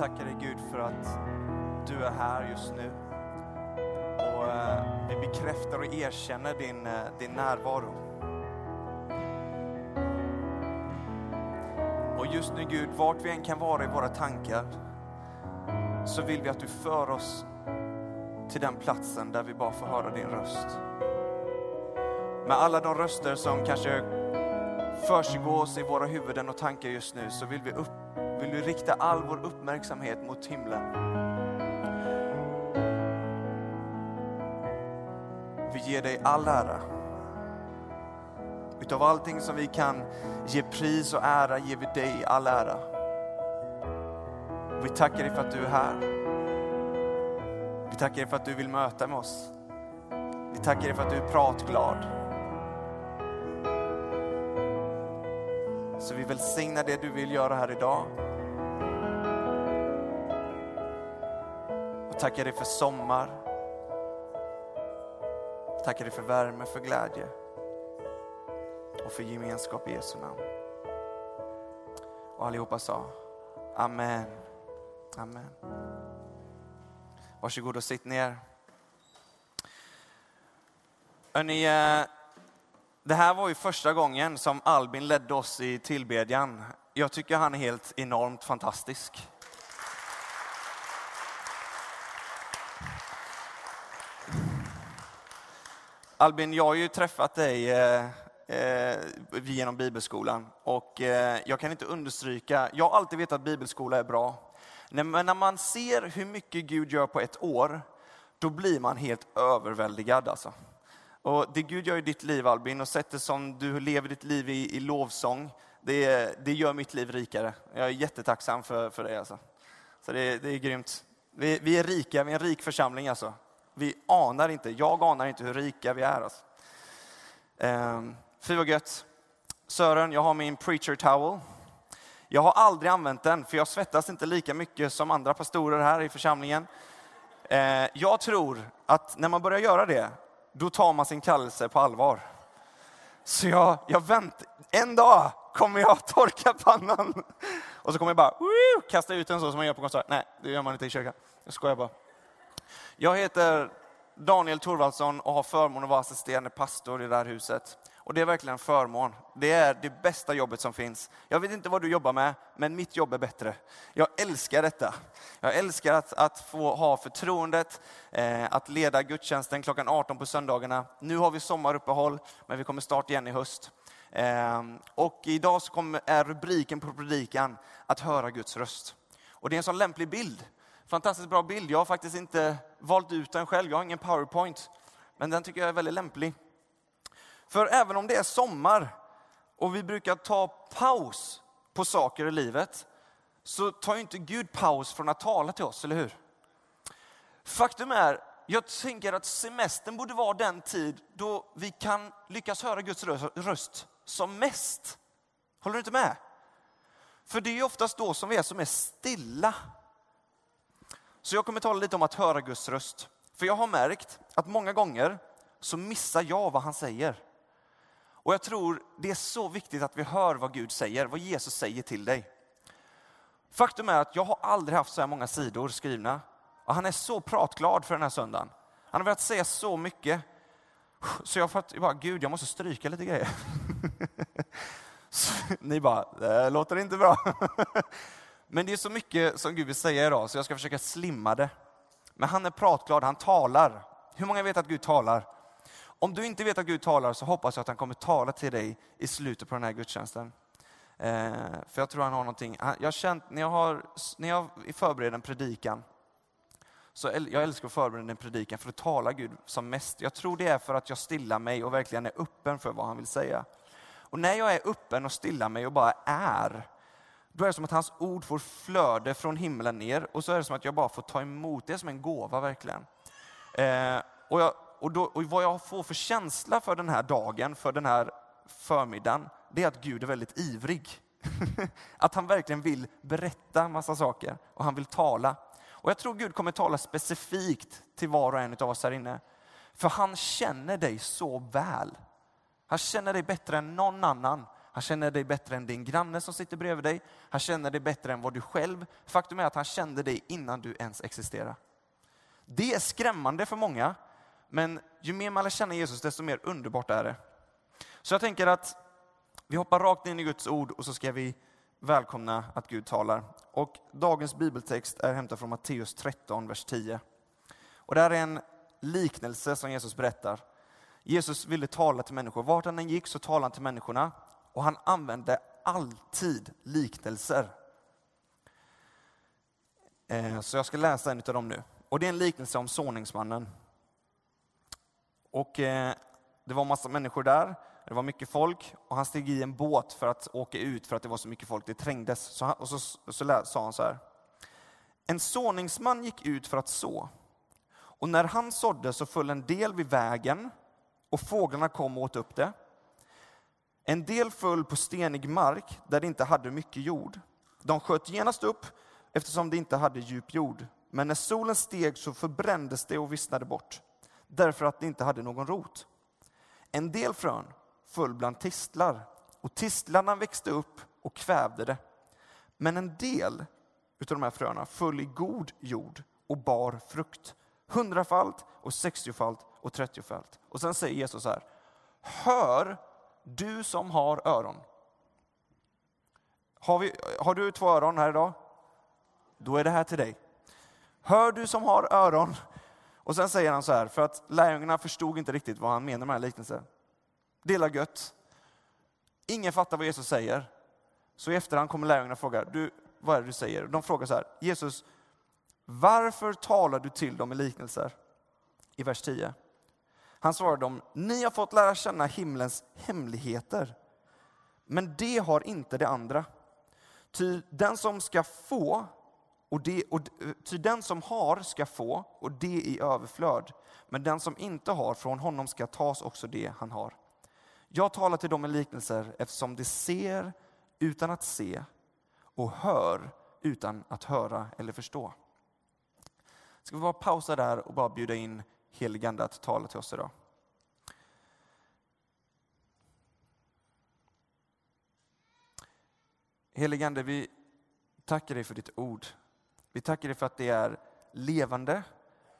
tackar dig Gud för att du är här just nu. Och eh, vi bekräftar och erkänner din, eh, din närvaro. Och just nu Gud, vart vi än kan vara i våra tankar, så vill vi att du för oss till den platsen där vi bara får höra din röst. Med alla de röster som kanske försiggås i våra huvuden och tankar just nu så vill vi, upp, vill du rikta all vår uppmärksamhet mot himlen. Vi ger dig all ära. Utav allting som vi kan ge pris och ära ger vi dig all ära. Vi tackar dig för att du är här. Vi tackar dig för att du vill möta med oss. Vi tackar dig för att du är pratglad. Så vi välsignar det du vill göra här idag. Tackar dig för sommar. Tackar dig för värme, för glädje och för gemenskap i Jesu namn. Och allihopa sa Amen. Amen. Varsågod och sitt ner. Hörrni, eh, det här var ju första gången som Albin ledde oss i tillbedjan. Jag tycker han är helt enormt fantastisk. Albin, jag har ju träffat dig eh, eh, genom bibelskolan och eh, jag kan inte understryka, jag har alltid vetat att bibelskola är bra. Men när man ser hur mycket Gud gör på ett år, då blir man helt överväldigad alltså. Och det Gud gör i ditt liv Albin och sättet som du lever ditt liv i, i lovsång, det, det gör mitt liv rikare. Jag är jättetacksam för, för det alltså. Så det, det är grymt. Vi, vi, är rika, vi är en rik församling alltså. Vi anar inte, jag anar inte hur rika vi är alltså. Ehm, fy vad gött. Sören, jag har min preacher towel. Jag har aldrig använt den, för jag svettas inte lika mycket som andra pastorer här i församlingen. Ehm, jag tror att när man börjar göra det, då tar man sin kallelse på allvar. Så jag, jag väntar. En dag kommer jag torka pannan och så kommer jag bara woo, kasta ut den så som man gör på konsert. Nej, det gör man inte i kyrkan. Jag skojar bara. Jag heter Daniel Thorvaldsson och har förmånen att vara assisterande pastor i det här huset. Och det är verkligen en förmån. Det är det bästa jobbet som finns. Jag vet inte vad du jobbar med, men mitt jobb är bättre. Jag älskar detta. Jag älskar att, att få ha förtroendet, eh, att leda gudstjänsten klockan 18 på söndagarna. Nu har vi sommaruppehåll, men vi kommer starta igen i höst. Eh, och idag så kommer, är rubriken på predikan att höra Guds röst. Och det är en sån lämplig bild. Fantastiskt bra bild. Jag har faktiskt inte valt ut den själv, jag har ingen powerpoint. Men den tycker jag är väldigt lämplig. För även om det är sommar och vi brukar ta paus på saker i livet, så tar ju inte Gud paus från att tala till oss, eller hur? Faktum är, jag tänker att semestern borde vara den tid då vi kan lyckas höra Guds röst som mest. Håller du inte med? För det är oftast då som vi är som är stilla. Så jag kommer tala lite om att höra Guds röst. För jag har märkt att många gånger så missar jag vad han säger. Och jag tror det är så viktigt att vi hör vad Gud säger, vad Jesus säger till dig. Faktum är att jag har aldrig haft så här många sidor skrivna. Och han är så pratglad för den här söndagen. Han har velat säga så mycket. Så jag har bara, Gud jag måste stryka lite grejer. Så, ni bara, det låter inte bra. Men det är så mycket som Gud vill säga idag så jag ska försöka slimma det. Men han är pratglad, han talar. Hur många vet att Gud talar? Om du inte vet att Gud talar så hoppas jag att han kommer tala till dig i slutet på den här gudstjänsten. Eh, för jag tror han har någonting. Jag har känt, när jag, har, när jag förbereder en predikan, så jag älskar att förbereda en predikan för att tala Gud som mest. Jag tror det är för att jag stillar mig och verkligen är öppen för vad han vill säga. Och när jag är öppen och stillar mig och bara är, då är det som att hans ord får flöde från himlen ner och så är det som att jag bara får ta emot det som en gåva verkligen. Eh, och jag, och, då, och vad jag får för känsla för den här dagen, för den här förmiddagen, det är att Gud är väldigt ivrig. att han verkligen vill berätta massa saker och han vill tala. Och jag tror Gud kommer tala specifikt till var och en av oss här inne. För han känner dig så väl. Han känner dig bättre än någon annan. Han känner dig bättre än din granne som sitter bredvid dig. Han känner dig bättre än vad du själv. Faktum är att han kände dig innan du ens existerade. Det är skrämmande för många, men ju mer man lär känna Jesus, desto mer underbart är det. Så jag tänker att vi hoppar rakt in i Guds ord och så ska vi välkomna att Gud talar. Och dagens bibeltext är hämtad från Matteus 13, vers 10. Och det här är en liknelse som Jesus berättar. Jesus ville tala till människor. Vart han än gick så talade han till människorna och han använde alltid liknelser. Eh, så jag ska läsa en av dem nu. Och det är en liknelse om såningsmannen. Och eh, det var massa människor där, det var mycket folk och han steg i en båt för att åka ut för att det var så mycket folk, det trängdes. Så han, och så, så sa han så här. En såningsman gick ut för att så. Och när han sådde så föll en del vid vägen och fåglarna kom och åt upp det. En del föll på stenig mark där det inte hade mycket jord. De sköt genast upp eftersom det inte hade djup jord. Men när solen steg så förbrändes det och vissnade bort därför att det inte hade någon rot. En del frön föll bland tistlar och tistlarna växte upp och kvävde det. Men en del av de här fröna föll i god jord och bar frukt. Hundrafalt och sextiofalt och trettiofalt. Och sen säger Jesus så här. Hör du som har öron. Har, vi, har du två öron här idag? Då är det här till dig. Hör du som har öron. Och sen säger han så här, för att lärjungarna förstod inte riktigt vad han menar med den här liknelsen. Dela gött. Ingen fattar vad Jesus säger. Så i efterhand kommer lärjungarna och frågar, du, vad är det du säger? De frågar så här, Jesus, varför talar du till dem i liknelser? I vers 10. Han svarade dem, ni har fått lära känna himlens hemligheter, men det har inte det andra. Ty den som ska få, och det, och, ty den som har ska få, och det i överflöd. Men den som inte har, från honom ska tas också det han har. Jag talar till dem i liknelser eftersom de ser utan att se och hör utan att höra eller förstå. Ska vi bara pausa där och bara bjuda in heligande att tala till oss idag. Heligande, vi tackar dig för ditt ord. Vi tackar dig för att det är levande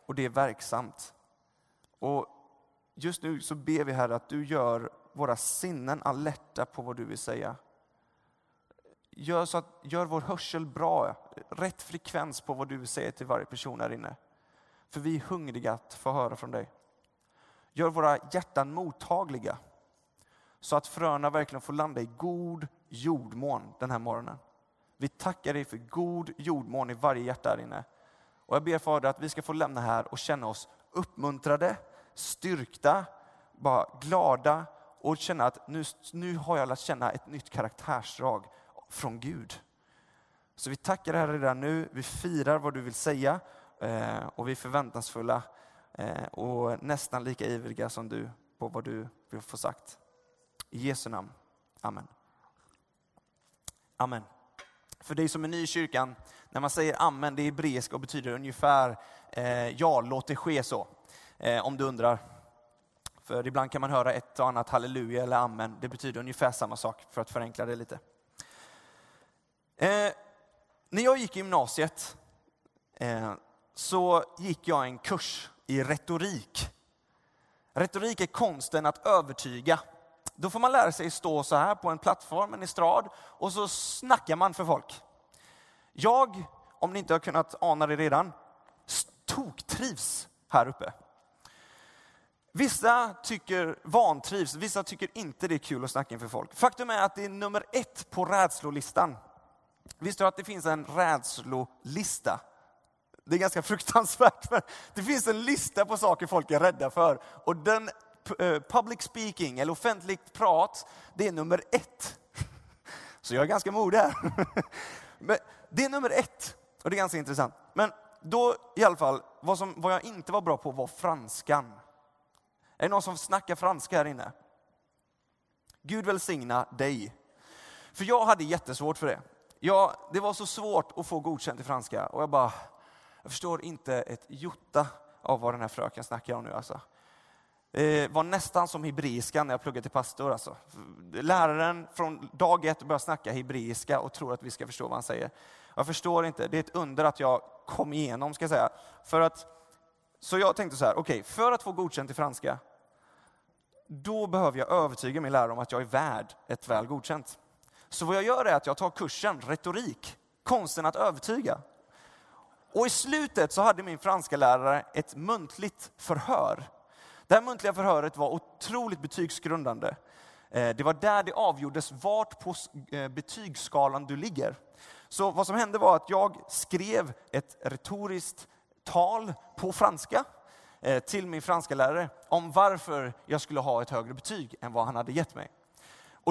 och det är verksamt. Och just nu så ber vi här att du gör våra sinnen alerta på vad du vill säga. Gör, så att, gör vår hörsel bra, rätt frekvens på vad du vill säga till varje person här inne. För vi är hungriga att få höra från dig. Gör våra hjärtan mottagliga så att fröna verkligen får landa i god jordmån den här morgonen. Vi tackar dig för god jordmån i varje hjärta här inne. Och jag ber Fader att vi ska få lämna här och känna oss uppmuntrade, styrkta, bara glada och känna att nu, nu har jag lärt känna ett nytt karaktärsdrag från Gud. Så vi tackar dig redan nu, vi firar vad du vill säga Eh, och vi är förväntansfulla eh, och nästan lika ivriga som du på vad du vill få sagt. I Jesu namn. Amen. Amen. För dig som är ny i kyrkan, när man säger amen, det är hebreiska och betyder ungefär eh, ja, låt det ske så. Eh, om du undrar. För ibland kan man höra ett och annat halleluja eller amen. Det betyder ungefär samma sak för att förenkla det lite. Eh, när jag gick i gymnasiet eh, så gick jag en kurs i retorik. Retorik är konsten att övertyga. Då får man lära sig stå så här på en plattform, en estrad, och så snackar man för folk. Jag, om ni inte har kunnat ana det redan, trivs här uppe. Vissa tycker vantrivs, vissa tycker inte det är kul att snacka inför folk. Faktum är att det är nummer ett på rädslolistan. Visste du att det finns en rädslolista? Det är ganska fruktansvärt, men det finns en lista på saker folk är rädda för. Och den eh, public speaking, eller offentligt prat, det är nummer ett. Så jag är ganska modig här. Men det är nummer ett, och det är ganska intressant. Men då i alla fall, vad, som, vad jag inte var bra på var franskan. Är det någon som snackar franska här inne? Gud välsigna dig. För jag hade jättesvårt för det. Jag, det var så svårt att få godkänt i franska och jag bara, jag förstår inte ett jota av vad den här fröken snackar om nu alltså. Det var nästan som hebreiska när jag pluggade till pastor. Alltså. Läraren från dag ett börjar snacka hebreiska och tror att vi ska förstå vad han säger. Jag förstår inte, det är ett under att jag kom igenom, ska jag säga. För att, så jag tänkte så här, okej, okay, för att få godkänt i franska, då behöver jag övertyga min lärare om att jag är värd ett väl godkänt. Så vad jag gör är att jag tar kursen retorik, konsten att övertyga. Och i slutet så hade min franska lärare ett muntligt förhör. Det här muntliga förhöret var otroligt betygsgrundande. Eh, det var där det avgjordes vart på eh, betygsskalan du ligger. Så vad som hände var att jag skrev ett retoriskt tal på franska eh, till min franska lärare om varför jag skulle ha ett högre betyg än vad han hade gett mig.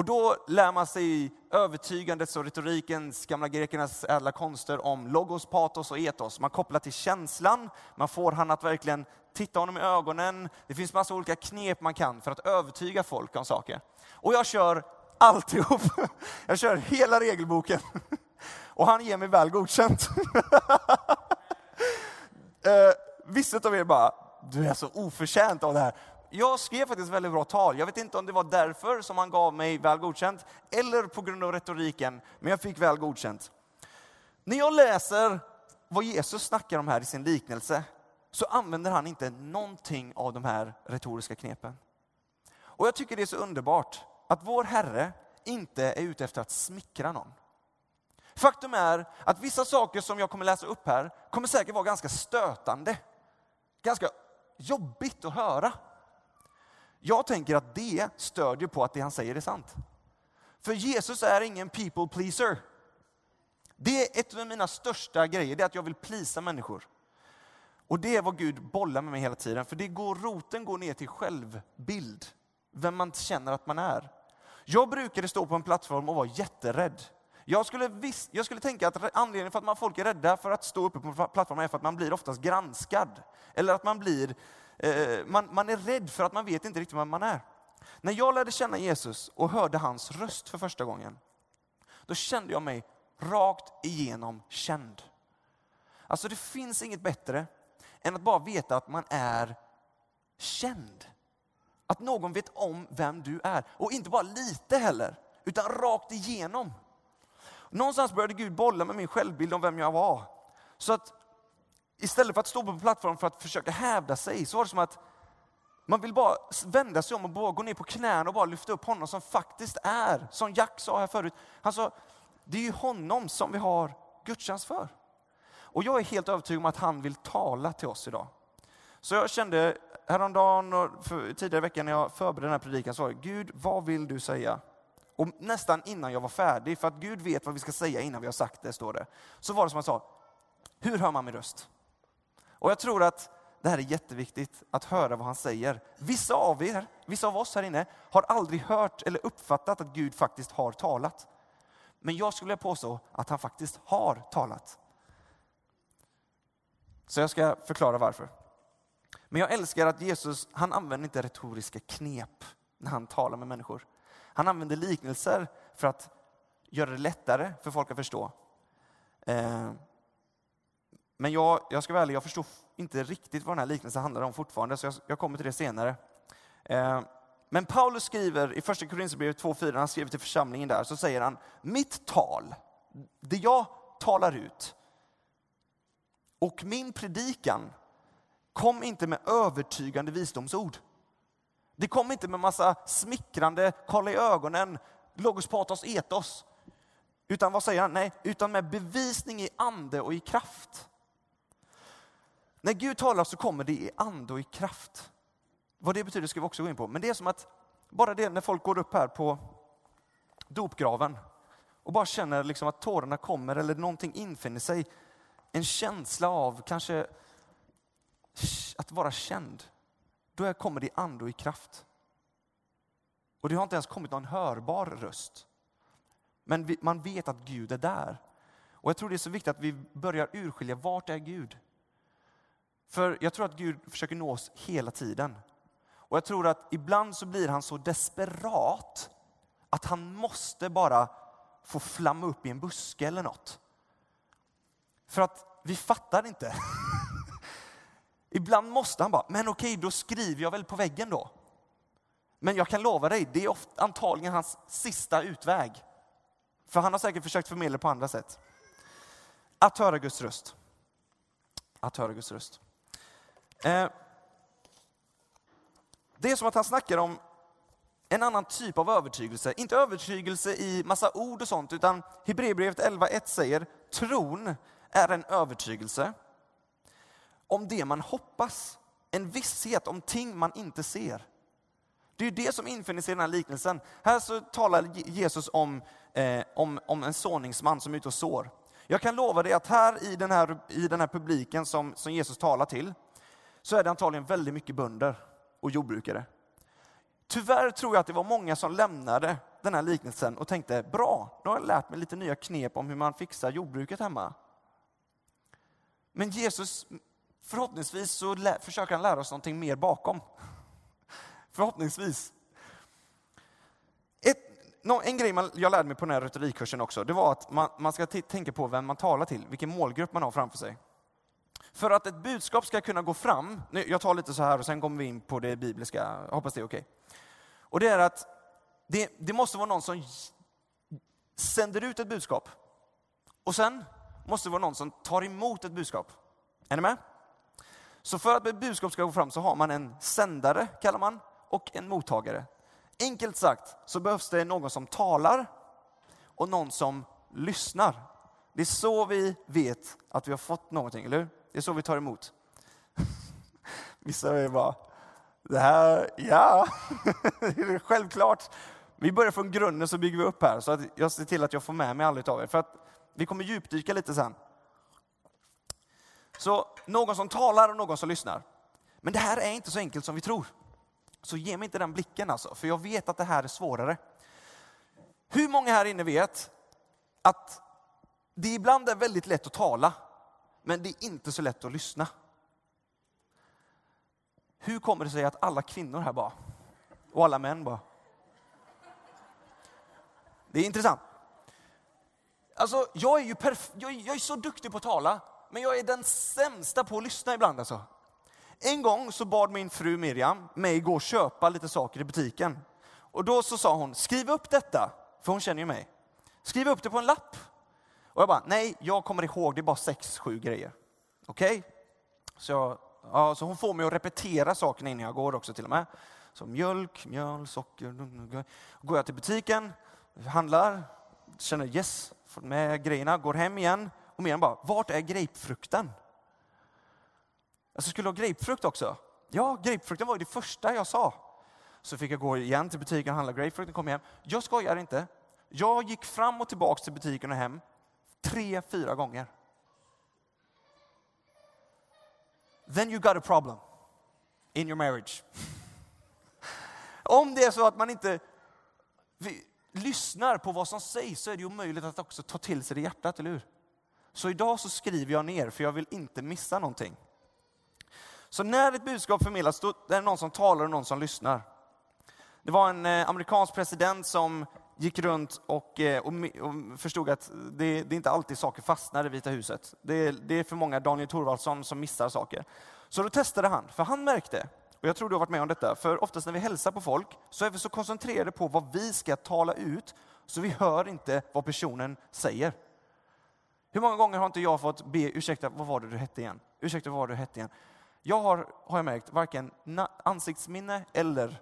Och då lär man sig övertygandets och retorikens, gamla grekernas ädla konster om logos, patos och etos. Man kopplar till känslan, man får han att verkligen titta honom i ögonen. Det finns massa olika knep man kan för att övertyga folk om saker. Och jag kör alltihop. Jag kör hela regelboken. Och han ger mig väl godkänt. Eh, vissa av er bara, du är så oförtjänt av det här jag skrev faktiskt väldigt bra tal. Jag vet inte om det var därför som han gav mig väl godkänt, eller på grund av retoriken, men jag fick väl godkänt. När jag läser vad Jesus snackar om här i sin liknelse, så använder han inte någonting av de här retoriska knepen. Och jag tycker det är så underbart att vår Herre inte är ute efter att smickra någon. Faktum är att vissa saker som jag kommer läsa upp här kommer säkert vara ganska stötande. Ganska jobbigt att höra. Jag tänker att det stödjer på att det han säger är sant. För Jesus är ingen people pleaser. Det är ett av mina största grejer, det är att jag vill plisa människor. Och det är vad Gud bollar med mig hela tiden, för det går, roten går ner till självbild. Vem man känner att man är. Jag brukade stå på en plattform och vara jätterädd. Jag skulle, viss, jag skulle tänka att anledningen för att man, folk är rädda för att stå uppe på plattformen är för att man blir oftast granskad. Eller att man blir Eh, man, man är rädd för att man vet inte riktigt vem man är. När jag lärde känna Jesus och hörde hans röst för första gången, då kände jag mig rakt igenom känd. Alltså det finns inget bättre än att bara veta att man är känd. Att någon vet om vem du är. Och inte bara lite heller, utan rakt igenom. Någonstans började Gud bolla med min självbild om vem jag var. Så att istället för att stå på plattformen för att försöka hävda sig, så var det som att man vill bara vända sig om och bara gå ner på knäna och bara lyfta upp honom som faktiskt är, som Jack sa här förut. Han sa, det är ju honom som vi har gudstjänst för. Och jag är helt övertygad om att han vill tala till oss idag. Så jag kände häromdagen och tidigare i veckan när jag förberedde den här predikan, så var det, Gud, vad vill du säga? Och nästan innan jag var färdig, för att Gud vet vad vi ska säga innan vi har sagt det, står det. Så var det som han sa, hur hör man min röst? Och jag tror att det här är jätteviktigt, att höra vad han säger. Vissa av er, vissa av oss här inne, har aldrig hört eller uppfattat att Gud faktiskt har talat. Men jag skulle påstå att han faktiskt har talat. Så jag ska förklara varför. Men jag älskar att Jesus, han använder inte retoriska knep när han talar med människor. Han använder liknelser för att göra det lättare för folk att förstå. Eh, men jag, jag ska vara ärlig, jag förstår inte riktigt vad den här liknelsen handlar om fortfarande, så jag, jag kommer till det senare. Eh, men Paulus skriver i första Korinthierbrevet 2.4, han skriver till församlingen där, så säger han, mitt tal, det jag talar ut, och min predikan kom inte med övertygande visdomsord. Det kom inte med massa smickrande, kolla i ögonen, logos, patos, etos. Utan vad säger han? Nej, utan med bevisning i ande och i kraft. När Gud talar så kommer det i ande och i kraft. Vad det betyder ska vi också gå in på. Men det är som att bara det när folk går upp här på dopgraven och bara känner liksom att tårarna kommer eller någonting infinner sig. En känsla av kanske att vara känd. Då kommer det i ande och i kraft. Och det har inte ens kommit någon hörbar röst. Men man vet att Gud är där. Och jag tror det är så viktigt att vi börjar urskilja, vart är Gud? För jag tror att Gud försöker nå oss hela tiden. Och jag tror att ibland så blir han så desperat att han måste bara få flamma upp i en buske eller något. För att vi fattar inte. Ibland måste han bara, men okej, då skriver jag väl på väggen då. Men jag kan lova dig, det är ofta, antagligen hans sista utväg. För han har säkert försökt förmedla på andra sätt. Att höra Guds röst. Att höra Guds röst. Eh, det är som att han snackar om en annan typ av övertygelse. Inte övertygelse i massa ord och sånt, utan Hebreerbrevet 11.1 säger tron är en övertygelse om det man hoppas. En visshet om ting man inte ser. Det är det som infinner sig i den här liknelsen. Här så talar Jesus om, eh, om, om en såningsman som är ute och sår. Jag kan lova dig att här i den här, i den här publiken som, som Jesus talar till, så är det antagligen väldigt mycket bönder och jordbrukare. Tyvärr tror jag att det var många som lämnade den här liknelsen och tänkte, bra, nu har jag lärt mig lite nya knep om hur man fixar jordbruket hemma. Men Jesus, förhoppningsvis så försöker han lära oss någonting mer bakom. Förhoppningsvis. Ett, en grej jag lärde mig på den här retorikkursen också, det var att man, man ska tänka på vem man talar till, vilken målgrupp man har framför sig. För att ett budskap ska kunna gå fram, jag tar lite så här och sen kommer vi in på det bibliska, jag hoppas det är okej. Okay. Och det är att det, det måste vara någon som sänder ut ett budskap. Och sen måste det vara någon som tar emot ett budskap. Är ni med? Så för att ett budskap ska gå fram så har man en sändare, kallar man, och en mottagare. Enkelt sagt så behövs det någon som talar och någon som lyssnar. Det är så vi vet att vi har fått någonting, eller hur? Det är så vi tar emot. Vissa är bara, det här, ja, det är självklart. Vi börjar från grunden så bygger vi upp här, så att jag ser till att jag får med mig alla av er. För att vi kommer djupdyka lite sen. Så någon som talar och någon som lyssnar. Men det här är inte så enkelt som vi tror. Så ge mig inte den blicken alltså, för jag vet att det här är svårare. Hur många här inne vet att det ibland är väldigt lätt att tala, men det är inte så lätt att lyssna? Hur kommer det sig att alla kvinnor här bara, och alla män bara? Det är intressant. Alltså, jag är ju perf- jag, jag är så duktig på att tala, men jag är den sämsta på att lyssna ibland alltså. En gång så bad min fru Miriam mig gå och köpa lite saker i butiken. Och då så sa hon, skriv upp detta, för hon känner ju mig. Skriv upp det på en lapp. Och jag bara, nej, jag kommer ihåg, det är bara sex, sju grejer. Okej? Okay? Så, ja, så hon får mig att repetera sakerna innan jag går också till och med. Så mjölk, mjöl, socker. Går jag till butiken, handlar, känner yes, får med grejerna, går hem igen. Och Miriam bara, vart är grapefrukten? Alltså skulle du ha grapefrukt också? Ja, grapefrukten var ju det första jag sa. Så fick jag gå igen till butiken och handla grapefrukten, kom hem. Jag skojar inte. Jag gick fram och tillbaka till butiken och hem tre, fyra gånger. Then you got a problem in your marriage. Om det är så att man inte lyssnar på vad som sägs så är det omöjligt att också ta till sig det i hjärtat, eller hur? Så idag så skriver jag ner, för jag vill inte missa någonting. Så när ett budskap förmedlas, då är det någon som talar och någon som lyssnar. Det var en eh, amerikansk president som gick runt och, eh, och, och förstod att det, det, är inte alltid saker fastnar i Vita huset. Det, det är för många Daniel Thorvaldsson som missar saker. Så då testade han, för han märkte, och jag tror du har varit med om detta, för oftast när vi hälsar på folk så är vi så koncentrerade på vad vi ska tala ut, så vi hör inte vad personen säger. Hur många gånger har inte jag fått be, ursäkta, vad var det du hette igen? Ursäkta, vad var det du hette igen? Jag har, har jag märkt, varken ansiktsminne eller eh,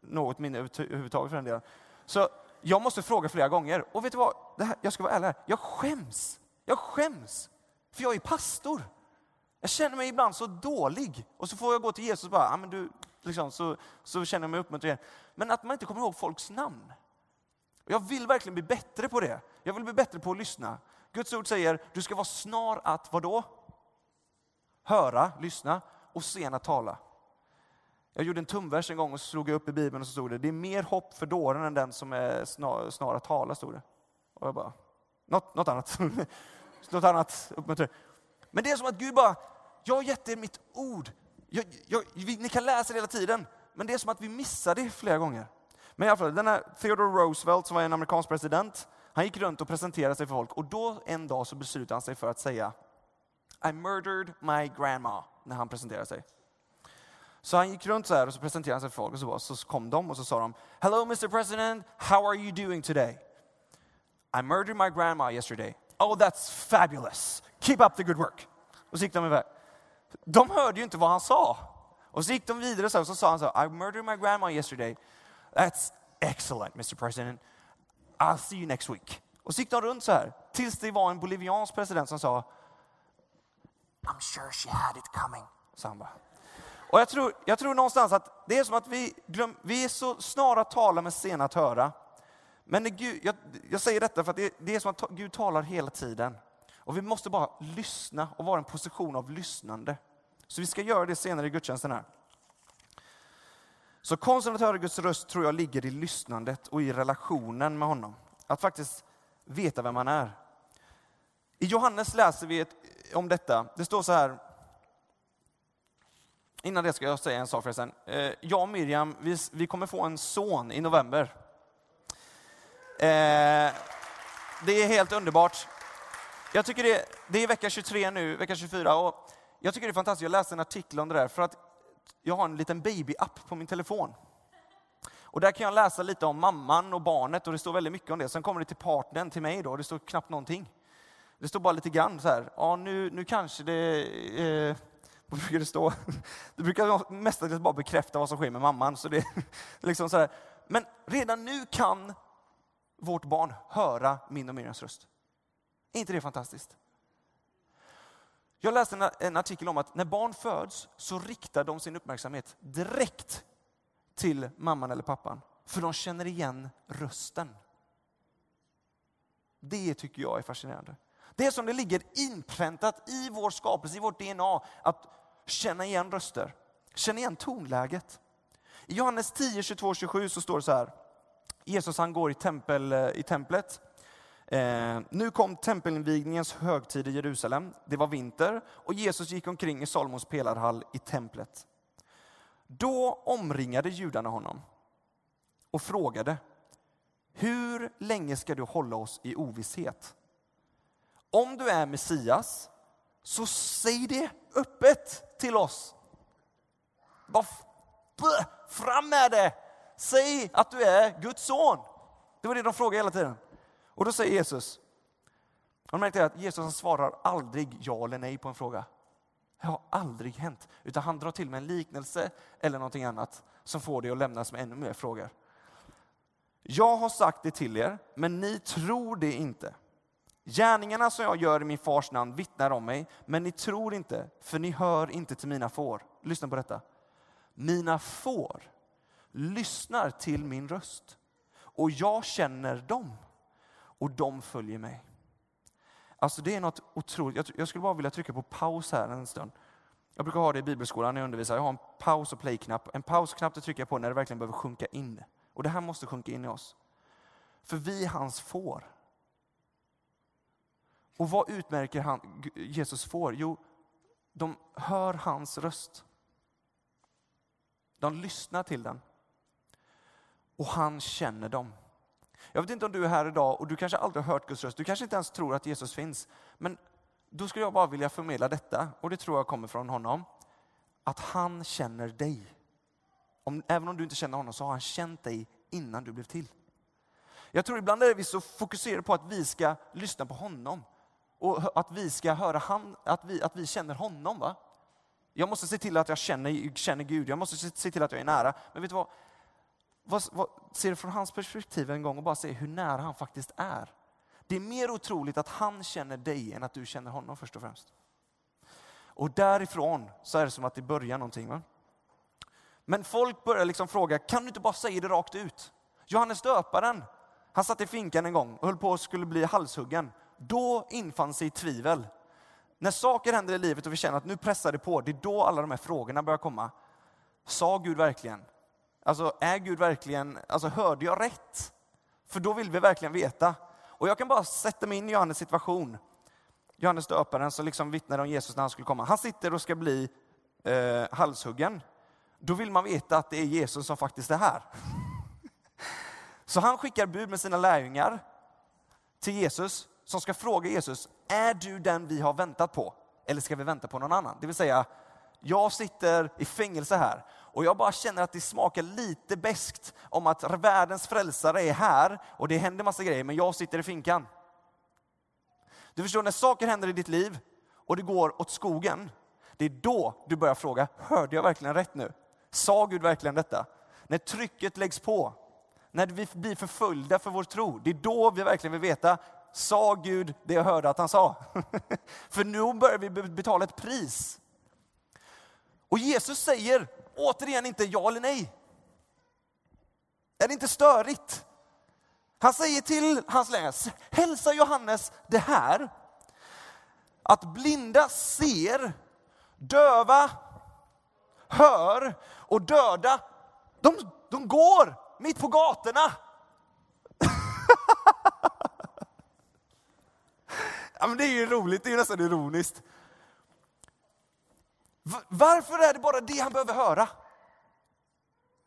något minne överhuvudtaget för den delen. Så jag måste fråga flera gånger. Och vet du vad? Det här, jag ska vara ärlig här. Jag skäms. Jag skäms. För jag är pastor. Jag känner mig ibland så dålig. Och så får jag gå till Jesus och bara, ah, men du, liksom, så, så känner jag mig uppmuntrad. Men att man inte kommer ihåg folks namn. Jag vill verkligen bli bättre på det. Jag vill bli bättre på att lyssna. Guds ord säger, du ska vara snar att vadå? höra, lyssna och sen att tala. Jag gjorde en tumvers en gång och slog upp i Bibeln och så stod det, det är mer hopp för dåren än den som är snar, snar att tala, stod det. Och jag bara, något, något annat. något annat uppmuntrande. Men det är som att Gud bara, jag har gett er mitt ord. Jag, jag, vi, ni kan läsa det hela tiden, men det är som att vi missar det flera gånger. Men i alla fall, den här Theodore Roosevelt som var en amerikansk president, han gick runt och presenterade sig för folk och då en dag så beslutade han sig för att säga I murdered my grandma, när han presenterade sig. Så han gick runt så här och så presenterade han sig för folk och så, så kom de och så sa de Hello Mr President, how are you doing today? I murdered my grandma yesterday. Oh that's fabulous. Keep up the good work. Och så gick de iväg. De hörde ju inte vad han sa. Och så gick de vidare så och så sa han så I murdered my grandma yesterday. That's excellent Mr President. I'll see you next week. Och så gick de runt så här tills det var en boliviansk president som sa I'm sure she had it coming, Så han bara. Och jag tror, jag tror någonstans att det är som att vi, glöm, vi är så snara att tala men sena att höra. Men Gud, jag, jag, säger detta för att det, det, är som att Gud talar hela tiden. Och vi måste bara lyssna och vara i en position av lyssnande. Så vi ska göra det senare i gudstjänsten här. Så konsten att höra Guds röst tror jag ligger i lyssnandet och i relationen med honom. Att faktiskt veta vem han är. I Johannes läser vi ett, om detta. Det står så här. Innan det ska jag säga en sak förresten. Eh, jag och Miriam, vi, vi kommer få en son i november. Eh, det är helt underbart. Jag tycker det, det är vecka 23 nu, vecka 24. Och jag tycker det är fantastiskt. Jag läste en artikel om det där för att jag har en liten baby-app på min telefon. Och där kan jag läsa lite om mamman och barnet och det står väldigt mycket om det. Sen kommer det till partnern, till mig då, och det står knappt någonting. Det står bara lite grann så här, ja nu, nu kanske det, eh, vad brukar det stå? Det brukar mestadels bara bekräfta vad som sker med mamman. Så det, liksom så här. Men redan nu kan vårt barn höra min och Miriams röst. Är inte det fantastiskt? Jag läste en artikel om att när barn föds så riktar de sin uppmärksamhet direkt till mamman eller pappan. För de känner igen rösten. Det tycker jag är fascinerande. Det är som det ligger inpräntat i vår skapelse, i vårt DNA, att känna igen röster. Känna igen tonläget. I Johannes 10, 22, 27 så står det så här. Jesus han går i, tempel, eh, i templet. Eh, nu kom tempelinvigningens högtid i Jerusalem. Det var vinter och Jesus gick omkring i Salomos pelarhall i templet. Då omringade judarna honom och frågade Hur länge ska du hålla oss i ovisshet? Om du är Messias, så säg det öppet till oss. Bara fram med det! Säg att du är Guds son. Det var det de frågade hela tiden. Och då säger Jesus, har märkt att Jesus svarar aldrig ja eller nej på en fråga. Det har aldrig hänt. Utan han drar till med en liknelse eller någonting annat som får dig att lämnas med ännu mer frågor. Jag har sagt det till er, men ni tror det inte. Gärningarna som jag gör i min fars namn vittnar om mig, men ni tror inte, för ni hör inte till mina får. Lyssna på detta. Mina får lyssnar till min röst och jag känner dem och de följer mig. Alltså det är något otroligt. Jag skulle bara vilja trycka på paus här en stund. Jag brukar ha det i bibelskolan när jag undervisar. Jag har en paus och play-knapp. En pausknapp trycker jag på när det verkligen behöver sjunka in. Och det här måste sjunka in i oss. För vi är hans får. Och vad utmärker han, Jesus får? Jo, de hör hans röst. De lyssnar till den. Och han känner dem. Jag vet inte om du är här idag och du kanske aldrig har hört Guds röst. Du kanske inte ens tror att Jesus finns. Men då skulle jag bara vilja förmedla detta, och det tror jag kommer från honom. Att han känner dig. Om, även om du inte känner honom så har han känt dig innan du blev till. Jag tror ibland är vi så fokuserade på att vi ska lyssna på honom. Och att vi ska höra han, att vi, att vi känner honom. va? Jag måste se till att jag känner, känner Gud, jag måste se till att jag är nära. Men vet du vad? vad, vad, se det från hans perspektiv en gång och bara se hur nära han faktiskt är. Det är mer otroligt att han känner dig än att du känner honom först och främst. Och därifrån så är det som att det börjar någonting. Va? Men folk börjar liksom fråga, kan du inte bara säga det rakt ut? Johannes döparen, han satt i finkan en gång och höll på att skulle bli halshuggen. Då infann sig tvivel. När saker händer i livet och vi känner att nu pressar det på, det är då alla de här frågorna börjar komma. Sa Gud verkligen? Alltså, är Gud verkligen, alltså hörde jag rätt? För då vill vi verkligen veta. Och jag kan bara sätta mig in i Johannes situation. Johannes döparen som liksom vittnade om Jesus när han skulle komma. Han sitter och ska bli eh, halshuggen. Då vill man veta att det är Jesus som faktiskt är här. Så han skickar bud med sina lärjungar till Jesus som ska fråga Jesus, är du den vi har väntat på? eller ska vi vänta på någon annan? Det vill säga, jag sitter i fängelse här och jag bara känner att det smakar lite beskt om att världens frälsare är här och det händer massa grejer, men jag sitter i finkan. Du förstår, när saker händer i ditt liv och det går åt skogen, det är då du börjar fråga, hörde jag verkligen rätt nu? Sa Gud verkligen detta? När trycket läggs på, när vi blir förföljda för vår tro, det är då vi verkligen vill veta, sa Gud det jag hörde att han sa? för nu börjar vi betala ett pris. Och Jesus säger återigen inte ja eller nej. Är det inte störigt? Han säger till hans läs, hälsa Johannes det här, att blinda ser, döva hör och döda, de, de går mitt på gatorna. Ja, men det är ju roligt, det är ju nästan ironiskt. Varför är det bara det han behöver höra?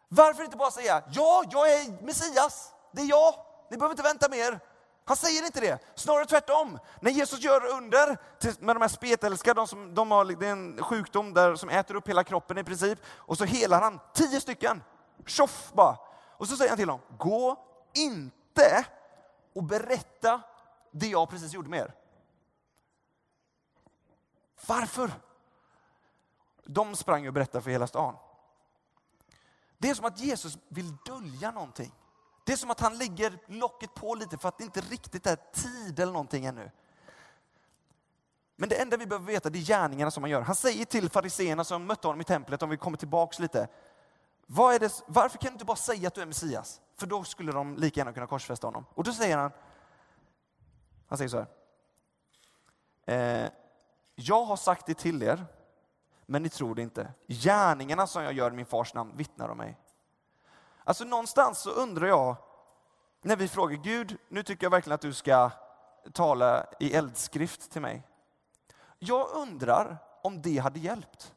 Varför inte bara säga, ja, jag är Messias, det är jag, ni behöver inte vänta mer. Han säger inte det, snarare tvärtom. När Jesus gör under med de här spetälska, de som, de har, det är en sjukdom där, som äter upp hela kroppen i princip, och så helar han tio stycken. Tjoff bara. Och så säger han till dem, gå inte och berätta det jag precis gjorde med er. Varför? De sprang och berättade för hela stan. Det är som att Jesus vill dölja någonting. Det är som att han lägger locket på lite för att det inte riktigt är tid eller någonting ännu. Men det enda vi behöver veta det är gärningarna som han gör. Han säger till fariseerna som mötte honom i templet, om vi kommer tillbaks lite. Det, varför kan du inte bara säga att du är Messias? För då skulle de lika gärna kunna korsfästa honom. Och då säger han, han säger så här. Eh, jag har sagt det till er, men ni tror det inte. Gärningarna som jag gör i min fars namn vittnar om mig. Alltså någonstans så undrar jag, när vi frågar Gud, nu tycker jag verkligen att du ska tala i eldskrift till mig. Jag undrar om det hade hjälpt.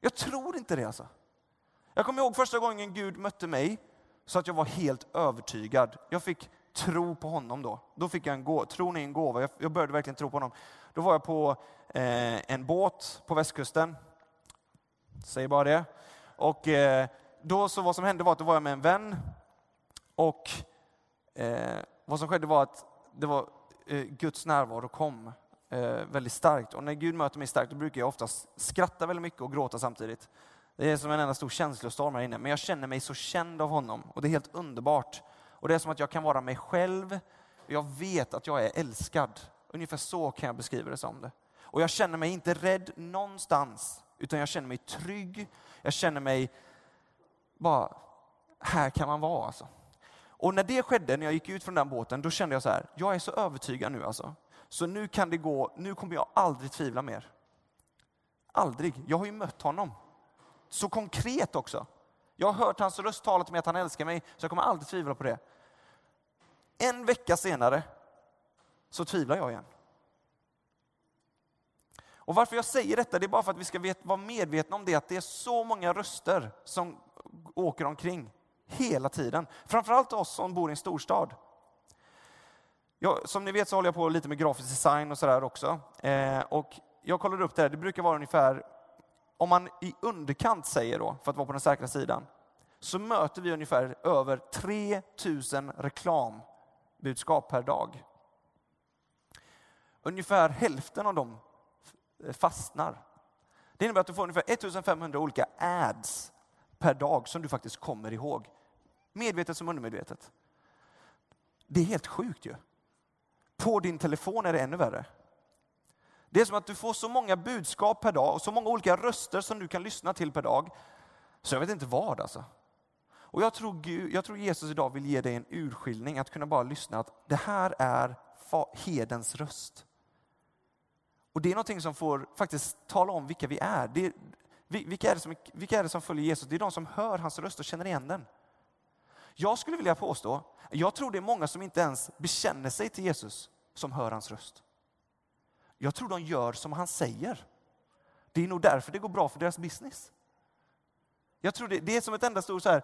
Jag tror inte det alltså. Jag kommer ihåg första gången Gud mötte mig så att jag var helt övertygad. Jag fick tro på honom då. Då fick jag en gåva, tron är en gåva. Jag, jag började verkligen tro på honom. Då var jag på eh, en båt på västkusten. Säger bara det. Och eh, då så vad som hände var att då var jag med en vän. Och eh, vad som skedde var att det var eh, Guds närvaro kom eh, väldigt starkt. Och när Gud möter mig starkt då brukar jag oftast skratta väldigt mycket och gråta samtidigt. Det är som en enda stor känslostorm här inne. Men jag känner mig så känd av honom och det är helt underbart. Och det är som att jag kan vara mig själv. Jag vet att jag är älskad. Ungefär så kan jag beskriva det som det. Och jag känner mig inte rädd någonstans, utan jag känner mig trygg. Jag känner mig bara, här kan man vara alltså. Och när det skedde, när jag gick ut från den båten, då kände jag så här, jag är så övertygad nu alltså. Så nu kan det gå, nu kommer jag aldrig tvivla mer. Aldrig. Jag har ju mött honom. Så konkret också. Jag har hört hans röst tala till mig att han älskar mig, så jag kommer aldrig tvivla på det. En vecka senare så tvivlar jag igen. Och varför jag säger detta, det är bara för att vi ska vara medvetna om det, att det är så många röster som åker omkring hela tiden. Framförallt oss som bor i en storstad. Jag, som ni vet så håller jag på lite med grafisk design och sådär också. Eh, och jag kollade upp det här, det brukar vara ungefär, om man i underkant säger då, för att vara på den säkra sidan, så möter vi ungefär över 3000 reklam budskap per dag. Ungefär hälften av dem fastnar. Det innebär att du får ungefär 1500 olika ads per dag som du faktiskt kommer ihåg. Medvetet som undermedvetet. Det är helt sjukt ju. På din telefon är det ännu värre. Det är som att du får så många budskap per dag och så många olika röster som du kan lyssna till per dag. Så jag vet inte vad alltså. Och jag tror, Gud, jag tror Jesus idag vill ge dig en urskiljning, att kunna bara lyssna att det här är hedens röst. Och det är någonting som får faktiskt tala om vilka vi är. Det, vilka, är det som, vilka är det som följer Jesus? Det är de som hör hans röst och känner igen den. Jag skulle vilja påstå, jag tror det är många som inte ens bekänner sig till Jesus som hör hans röst. Jag tror de gör som han säger. Det är nog därför det går bra för deras business. Jag tror det, det är som ett enda stort så här,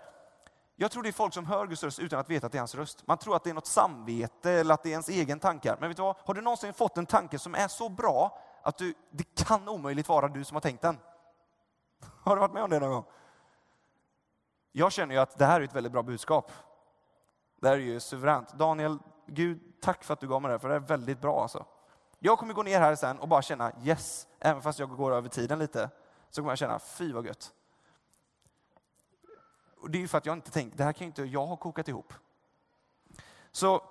jag tror det är folk som hör Guds röst utan att veta att det är hans röst. Man tror att det är något samvete eller att det är ens egen tankar. Men vet du vad? Har du någonsin fått en tanke som är så bra att du, det kan omöjligt vara du som har tänkt den. Har du varit med om det någon gång? Jag känner ju att det här är ett väldigt bra budskap. Det här är ju suveränt. Daniel, Gud, tack för att du gav mig det, här, för det är väldigt bra alltså. Jag kommer gå ner här sen och bara känna yes, även fast jag går över tiden lite, så kommer jag känna fy vad gött. Och det är ju för att jag inte tänkt, det här kan ju inte jag ha kokat ihop. Så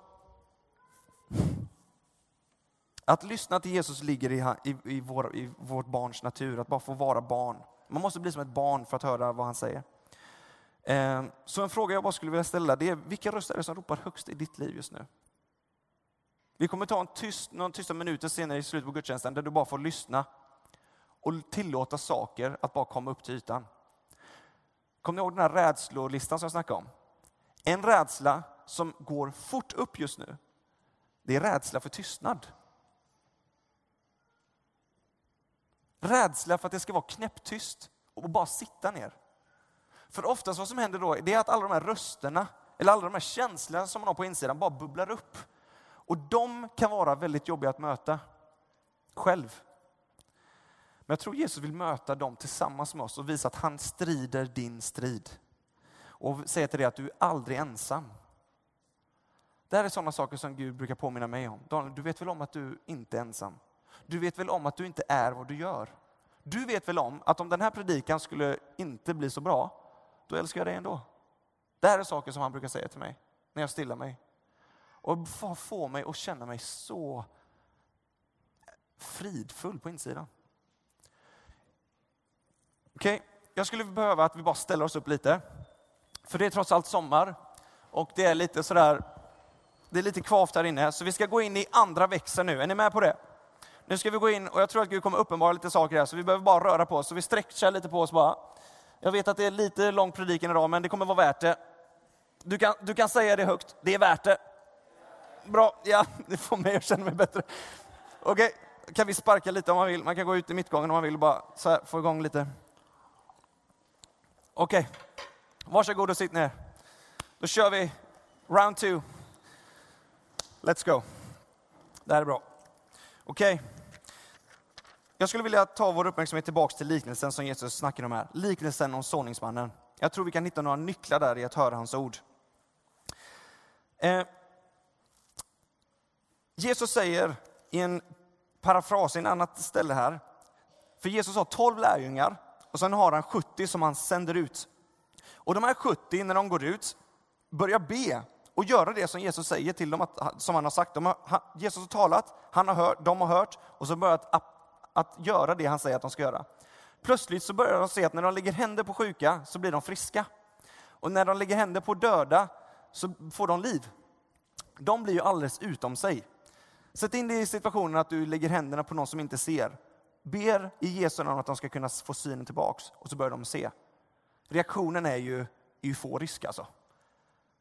att lyssna till Jesus ligger i, i, i, vår, i vårt barns natur, att bara få vara barn. Man måste bli som ett barn för att höra vad han säger. Eh, så en fråga jag bara skulle vilja ställa det är, vilka röster är det som ropar högst i ditt liv just nu? Vi kommer ta en tyst, någon tysta minuter senare i slutet på gudstjänsten där du bara får lyssna och tillåta saker att bara komma upp till ytan. Kommer ni ihåg den här rädslolistan som jag snackade om? En rädsla som går fort upp just nu, det är rädsla för tystnad. Rädsla för att det ska vara knäpptyst och bara sitta ner. För oftast vad som händer då, det är att alla de här rösterna, eller alla de här känslorna som man har på insidan bara bubblar upp. Och de kan vara väldigt jobbiga att möta själv. Men jag tror Jesus vill möta dem tillsammans med oss och visa att han strider din strid. Och säga till dig att du är aldrig ensam. Det här är sådana saker som Gud brukar påminna mig om. Daniel, du vet väl om att du inte är ensam? Du vet väl om att du inte är vad du gör? Du vet väl om att om den här predikan skulle inte bli så bra, då älskar jag dig ändå. Det här är saker som han brukar säga till mig när jag stillar mig. Och får mig att känna mig så fridfull på insidan. Okej, okay. jag skulle behöva att vi bara ställer oss upp lite. För det är trots allt sommar och det är lite sådär, det är lite kvavt här inne. Så vi ska gå in i andra växeln nu. Är ni med på det? Nu ska vi gå in och jag tror att Gud kommer uppenbara lite saker här, så vi behöver bara röra på oss. Så vi stretchar lite på oss bara. Jag vet att det är lite lång predikan idag, men det kommer vara värt det. Du kan, du kan säga det högt, det är värt det. Bra, ja, det får mig att känna mig bättre. Okej, okay. kan vi sparka lite om man vill. Man kan gå ut i mittgången om man vill och bara så här, få igång lite. Okej, okay. varsågod och sitt ner. Då kör vi round two. Let's go. Det här är bra. Okej. Okay. Jag skulle vilja ta vår uppmärksamhet tillbaka till liknelsen som Jesus snackar om här. Liknelsen om såningsmannen. Jag tror vi kan hitta några nycklar där i att höra hans ord. Eh, Jesus säger i en parafras, i en annat ställe här, för Jesus har 12 lärjungar och sen har han 70 som han sänder ut. Och de här 70, när de går ut, börjar be och göra det som Jesus säger till dem, att, som han har sagt. Har, Jesus har talat, han har hört, de har hört och så börjar att, att göra det han säger att de ska göra. Plötsligt så börjar de se att när de lägger händer på sjuka så blir de friska. Och när de lägger händer på döda så får de liv. De blir ju alldeles utom sig. Sätt in dig i situationen att du lägger händerna på någon som inte ser. Ber i Jesu namn att de ska kunna få synen tillbaks och så börjar de se. Reaktionen är ju euforisk alltså.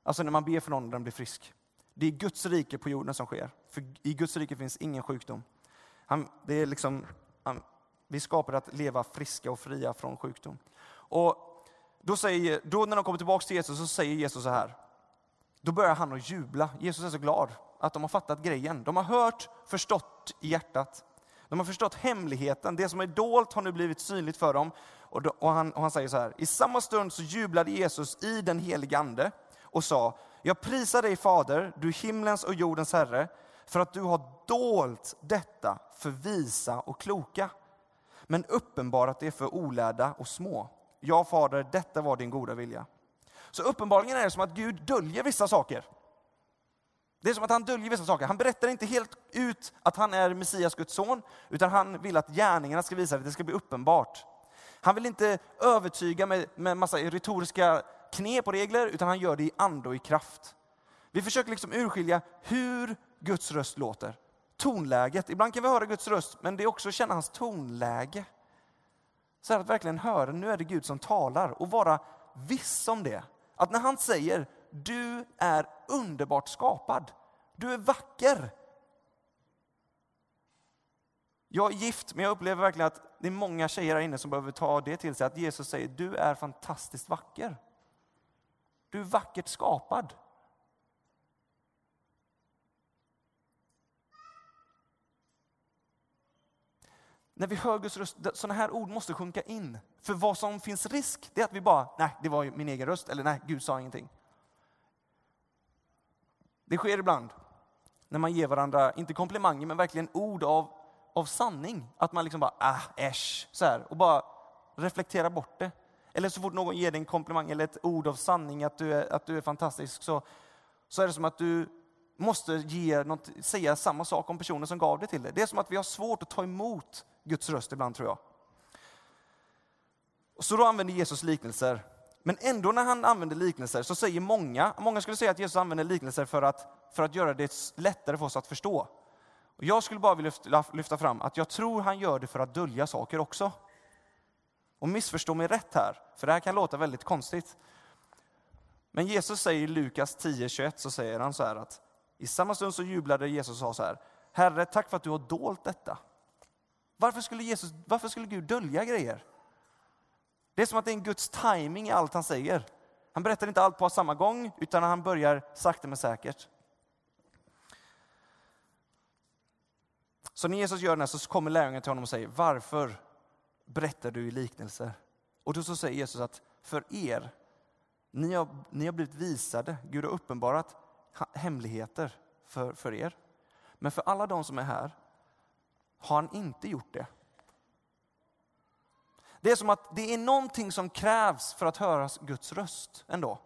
Alltså när man ber för någon och den blir frisk. Det är Guds rike på jorden som sker. För I Guds rike finns ingen sjukdom. Han, det är liksom, han, vi skapar att leva friska och fria från sjukdom. Och då, säger, då när de kommer tillbaka till Jesus så säger Jesus så här. Då börjar han att jubla. Jesus är så glad att de har fattat grejen. De har hört, förstått i hjärtat. De har förstått hemligheten. Det som är dolt har nu blivit synligt för dem. Och, då, och, han, och han säger så här. I samma stund så jublade Jesus i den helige Ande och sa, jag prisar dig Fader, du himlens och jordens Herre, för att du har dolt detta för visa och kloka, men uppenbarat det för olärda och små. Ja, Fader, detta var din goda vilja. Så uppenbarligen är det som att Gud döljer vissa saker. Det är som att han döljer vissa saker. Han berättar inte helt ut att han är Messias, Guds son, utan han vill att gärningarna ska visa det, det ska bli uppenbart. Han vill inte övertyga med, med massa retoriska knep och regler, utan han gör det i ande och i kraft. Vi försöker liksom urskilja hur Guds röst låter. Tonläget. Ibland kan vi höra Guds röst, men det är också att känna hans tonläge. Så att verkligen höra, nu är det Gud som talar och vara viss om det. Att när han säger, du är underbart skapad. Du är vacker. Jag är gift, men jag upplever verkligen att det är många tjejer här inne som behöver ta det till sig. Att Jesus säger, du är fantastiskt vacker. Du är vackert skapad. när vi hör Guds röst, sådana här ord måste sjunka in. För vad som finns risk, det är att vi bara, nej, det var min egen röst, eller nej, Gud sa ingenting. Det sker ibland när man ger varandra, inte komplimanger, men verkligen ord av, av sanning. Att man liksom bara, ah, äsch, så här, och bara reflekterar bort det. Eller så fort någon ger dig en komplimang eller ett ord av sanning, att du är, att du är fantastisk, så, så är det som att du måste ge något, säga samma sak om personen som gav det till dig. Det är som att vi har svårt att ta emot Guds röst ibland, tror jag. Så då använder Jesus liknelser. Men ändå när han använder liknelser så säger många, många skulle säga att Jesus använder liknelser för att, för att göra det lättare för oss att förstå. Och jag skulle bara vilja lyfta fram att jag tror han gör det för att dölja saker också. Och missförstå mig rätt här, för det här kan låta väldigt konstigt. Men Jesus säger i Lukas 10.21 så säger han så här att i samma stund så jublade Jesus och sa så här, Herre, tack för att du har dolt detta. Varför skulle, Jesus, varför skulle Gud dölja grejer? Det är som att det är en Guds timing i allt han säger. Han berättar inte allt på samma gång, utan han börjar sakta men säkert. Så när Jesus gör det här så kommer lärjungarna till honom och säger, varför berättar du i liknelser? Och då så säger Jesus att för er, ni har, ni har blivit visade, Gud har uppenbarat hemligheter för, för er. Men för alla de som är här har han inte gjort det. Det är som att det är någonting som krävs för att höra Guds röst ändå.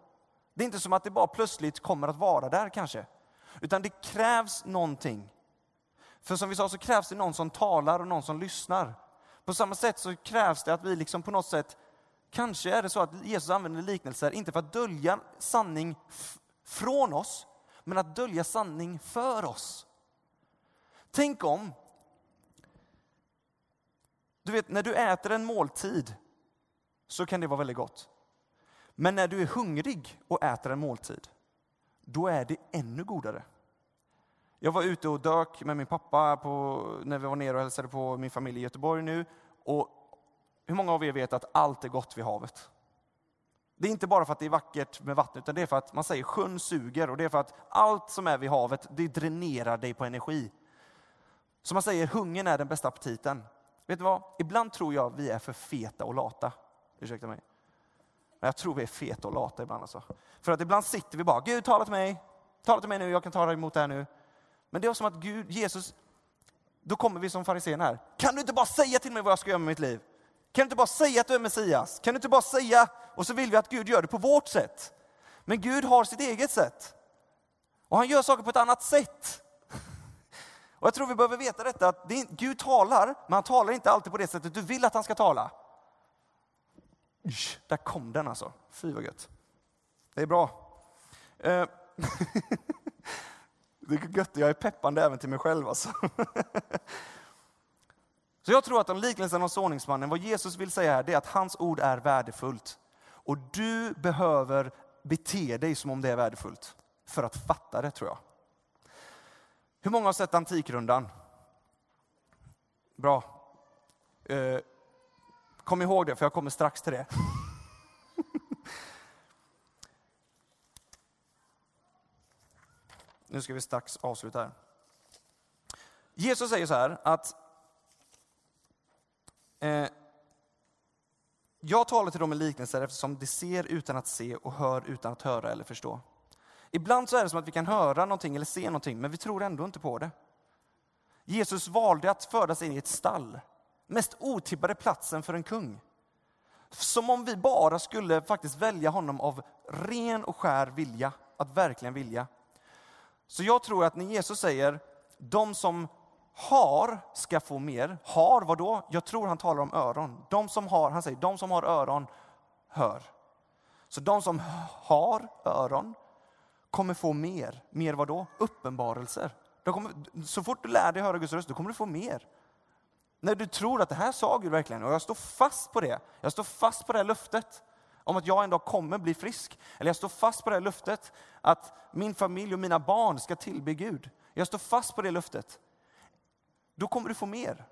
Det är inte som att det bara plötsligt kommer att vara där kanske. Utan det krävs någonting. För som vi sa så krävs det någon som talar och någon som lyssnar. På samma sätt så krävs det att vi liksom på något sätt, kanske är det så att Jesus använder liknelser, inte för att dölja sanning från oss, men att dölja sanning för oss. Tänk om, du vet när du äter en måltid så kan det vara väldigt gott. Men när du är hungrig och äter en måltid, då är det ännu godare. Jag var ute och dök med min pappa på, när vi var nere och hälsade på min familj i Göteborg nu. Och hur många av er vet att allt är gott vid havet? Det är inte bara för att det är vackert med vatten, utan det är för att man säger sjön suger och det är för att allt som är vid havet, det dränerar dig på energi. Så man säger hungern är den bästa aptiten. Vet du vad? Ibland tror jag vi är för feta och lata. Ursäkta mig. Men jag tror vi är feta och lata ibland alltså. För att ibland sitter vi bara, Gud tala till mig, tala till mig nu, jag kan ta emot det här nu. Men det är som att Gud, Jesus, då kommer vi som fariséerna här. Kan du inte bara säga till mig vad jag ska göra med mitt liv? Kan du inte bara säga att du är Messias? Kan du inte bara säga, och så vill vi att Gud gör det på vårt sätt. Men Gud har sitt eget sätt. Och han gör saker på ett annat sätt. Och jag tror vi behöver veta detta, att det är, Gud talar, men han talar inte alltid på det sättet du vill att han ska tala. Usch, där kom den alltså. Fy vad gött. Det är bra. Eh, det är gött, jag är peppande även till mig själv alltså. Så jag tror att om liknelsen om såningsmannen, vad Jesus vill säga här, det är att hans ord är värdefullt. Och du behöver bete dig som om det är värdefullt för att fatta det, tror jag. Hur många har sett Antikrundan? Bra. Eh, kom ihåg det, för jag kommer strax till det. nu ska vi strax avsluta här. Jesus säger så här att eh, jag talar till dem i liknelser eftersom de ser utan att se och hör utan att höra eller förstå. Ibland så är det som att vi kan höra någonting eller se någonting, men vi tror ändå inte på det. Jesus valde att födas in i ett stall, mest otippade platsen för en kung. Som om vi bara skulle faktiskt välja honom av ren och skär vilja, att verkligen vilja. Så jag tror att när Jesus säger, de som har ska få mer. Har vad då? Jag tror han talar om öron. De som har, han säger, de som har öron hör. Så de som har öron kommer få mer. Mer vad då? Uppenbarelser. Kommer, så fort du lär dig höra Guds röst, då kommer du få mer. När du tror att det här sa Gud verkligen, och jag står fast på det. Jag står fast på det här löftet om att jag en dag kommer bli frisk. Eller jag står fast på det här löftet att min familj och mina barn ska tillbe Gud. Jag står fast på det löftet. Då kommer du få mer.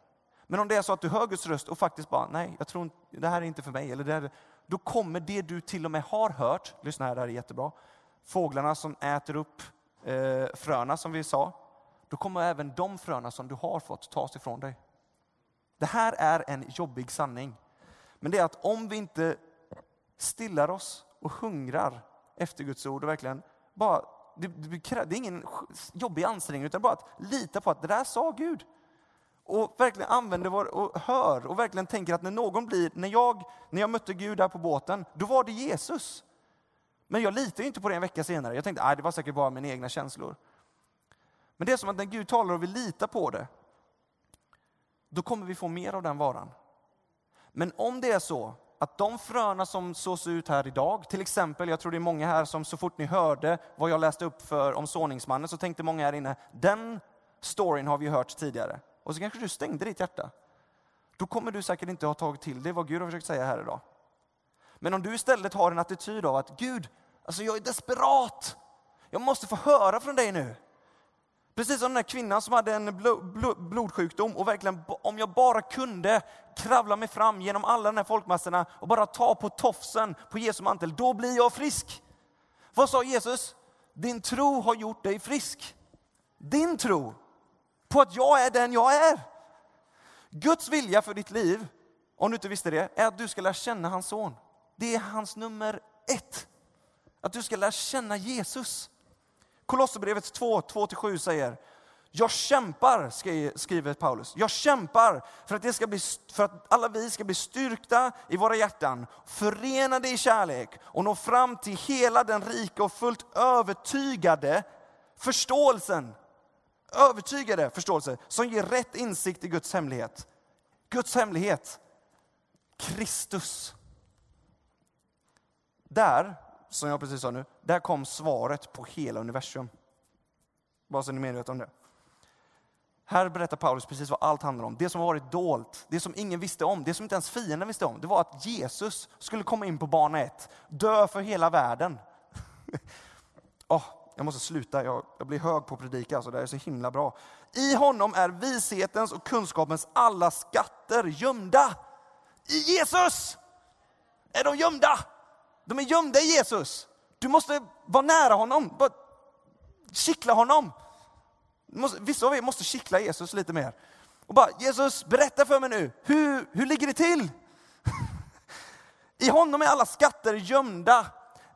Men om det är så att du hör Guds röst och faktiskt bara, nej, jag tror inte, det här är inte för mig. Eller det här, då kommer det du till och med har hört, lyssna här, det här är jättebra fåglarna som äter upp eh, fröna som vi sa, då kommer även de fröna som du har fått tas ifrån dig. Det här är en jobbig sanning. Men det är att om vi inte stillar oss och hungrar efter Guds ord och verkligen bara, det, det, är ingen jobbig ansträngning utan bara att lita på att det där sa Gud. Och verkligen använder vår, och hör och verkligen tänker att när någon blir, när jag, när jag mötte Gud där på båten, då var det Jesus. Men jag litar inte på det en vecka senare. Jag tänkte att det var säkert bara mina egna känslor. Men det är som att när Gud talar och vi litar på det, då kommer vi få mer av den varan. Men om det är så att de fröna som sås ut här idag, till exempel, jag tror det är många här som så fort ni hörde vad jag läste upp för om såningsmannen så tänkte många här inne, den storyn har vi hört tidigare. Och så kanske du stängde ditt hjärta. Då kommer du säkert inte ha tagit till dig vad Gud har försökt säga här idag. Men om du istället har en attityd av att Gud, alltså jag är desperat. Jag måste få höra från dig nu. Precis som den där kvinnan som hade en blodsjukdom och verkligen, om jag bara kunde kravla mig fram genom alla de här folkmassorna och bara ta på tofsen på Jesu mantel, då blir jag frisk. Vad sa Jesus? Din tro har gjort dig frisk. Din tro på att jag är den jag är. Guds vilja för ditt liv, om du inte visste det, är att du ska lära känna hans son. Det är hans nummer ett. Att du ska lära känna Jesus. Kolosserbrevet 2, 2-7 säger, jag kämpar, skriver Paulus, jag kämpar för att, det ska bli, för att alla vi ska bli styrkta i våra hjärtan, förenade i kärlek och nå fram till hela den rika och fullt övertygade förståelsen, övertygade förståelse som ger rätt insikt i Guds hemlighet. Guds hemlighet, Kristus. Där som jag precis sa nu, där kom svaret på hela universum. Bara så ni är medvetna om det. Här berättar Paulus precis vad allt handlar om. Det som har varit dolt, det som ingen visste om, det som inte ens fienden visste om. Det var att Jesus skulle komma in på bana ett, dö för hela världen. oh, jag måste sluta, jag, jag blir hög på att predika, alltså, det är så himla bra. I honom är vishetens och kunskapens alla skatter gömda. I Jesus är de gömda. De är gömda i Jesus. Du måste vara nära honom, bara kittla honom. Vissa av er måste kittla Jesus lite mer. Och bara, Jesus, berätta för mig nu, hur, hur ligger det till? I honom är alla skatter gömda.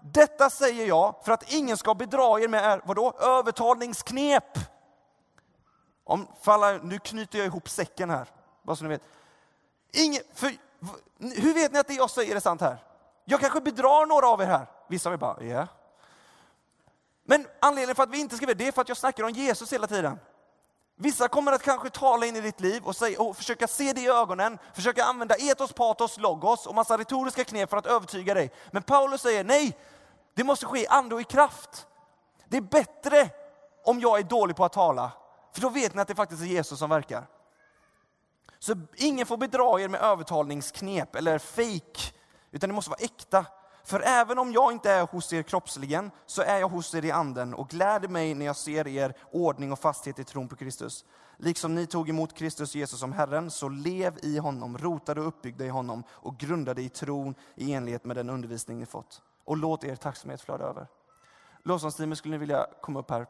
Detta säger jag för att ingen ska bedra er med vadå? övertalningsknep. Om, alla, nu knyter jag ihop säcken här, bara så ni vet. Ingen, för, hur vet ni att det jag säger är sant här? Jag kanske bedrar några av er här. Vissa av er bara, ja. Yeah. Men anledningen för att vi inte ska det är för att jag snackar om Jesus hela tiden. Vissa kommer att kanske tala in i ditt liv och, säga, och försöka se det i ögonen, försöka använda etos, patos, logos och massa retoriska knep för att övertyga dig. Men Paulus säger nej, det måste ske i ande och i kraft. Det är bättre om jag är dålig på att tala, för då vet ni att det faktiskt är Jesus som verkar. Så ingen får bedra er med övertalningsknep eller fake utan det måste vara äkta. För även om jag inte är hos er kroppsligen, så är jag hos er i anden och gläder mig när jag ser er ordning och fasthet i tron på Kristus. Liksom ni tog emot Kristus Jesus som Herren, så lev i honom, rotade och uppbyggda i honom och grundade i tron i enlighet med den undervisning ni fått. Och låt er tacksamhet flöda över. Lovsångsteamet, skulle ni vilja komma upp här?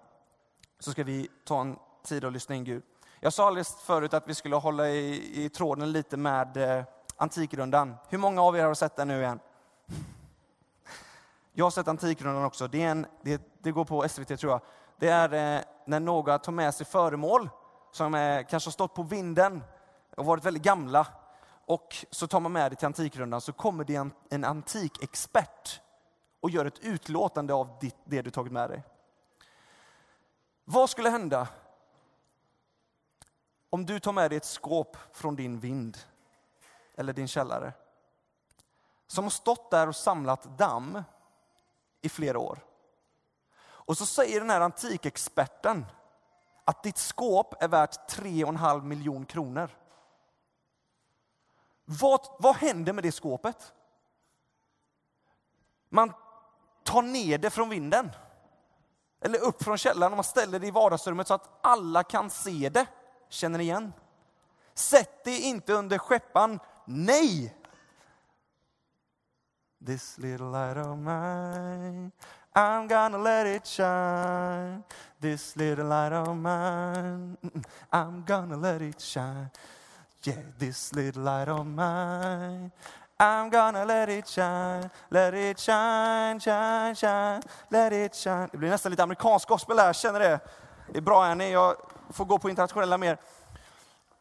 Så ska vi ta en tid och lyssna in Gud. Jag sa alldeles förut att vi skulle hålla i, i tråden lite med eh, Antikrundan. Hur många av er har sett den nu igen? Jag har sett Antikrundan också. Det, en, det, det, går på SVT tror jag. Det är eh, när några tar med sig föremål som eh, kanske har stått på vinden och varit väldigt gamla. Och så tar man med det till Antikrundan så kommer det en, en antikexpert och gör ett utlåtande av ditt, det du tagit med dig. Vad skulle hända om du tar med dig ett skåp från din vind eller din källare. Som har stått där och samlat damm i flera år. Och så säger den här antikexperten att ditt skåp är värt 3,5 miljon kronor. Vad, vad händer med det skåpet? Man tar ner det från vinden. Eller upp från källaren och man ställer det i vardagsrummet så att alla kan se det. Känner ni igen? Sätt det inte under skeppan Nej! This little light of mine, I'm gonna let it shine. This little light of mine, I'm gonna let it shine. Yeah, this little light of mine I'm gonna let it shine, let it shine, shine, shine, let it shine. Det blir nästan lite amerikansk gospel här, känner det? Det är bra Annie, jag får gå på internationella mer.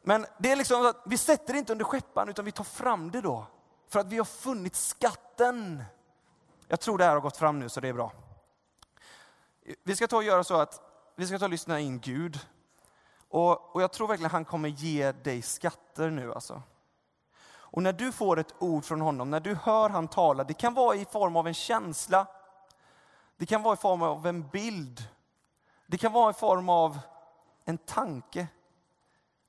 Men det är liksom att vi sätter det inte under skeppan utan vi tar fram det då. För att vi har funnit skatten. Jag tror det här har gått fram nu så det är bra. Vi ska ta och göra så att vi ska ta och lyssna in Gud. Och, och jag tror verkligen han kommer ge dig skatter nu alltså. Och när du får ett ord från honom, när du hör han tala, det kan vara i form av en känsla, det kan vara i form av en bild, det kan vara i form av en tanke.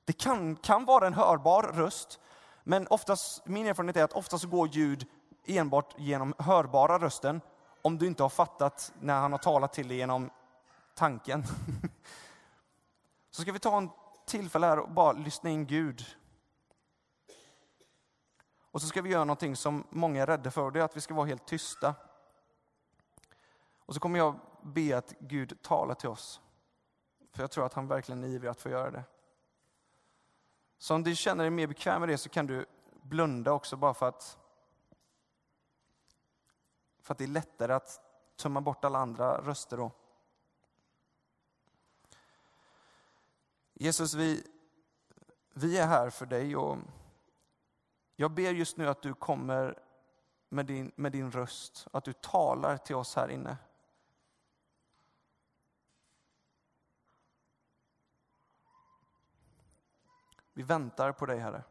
Det kan, kan vara en hörbar röst, men oftast, min erfarenhet är att oftast går ljud enbart genom hörbara rösten, om du inte har fattat när han har talat till dig genom tanken. Så ska vi ta en tillfälle här och bara lyssna in Gud. Och så ska vi göra någonting som många är rädda för, det är att vi ska vara helt tysta. Och så kommer jag be att Gud talar till oss. För jag tror att han verkligen är ivrig att få göra det. Så om du känner dig mer bekväm med det så kan du blunda också bara för att för att det är lättare att tömma bort alla andra röster då. Jesus, vi, vi är här för dig och jag ber just nu att du kommer med din, med din röst, att du talar till oss här inne. Vi väntar på dig, Herre.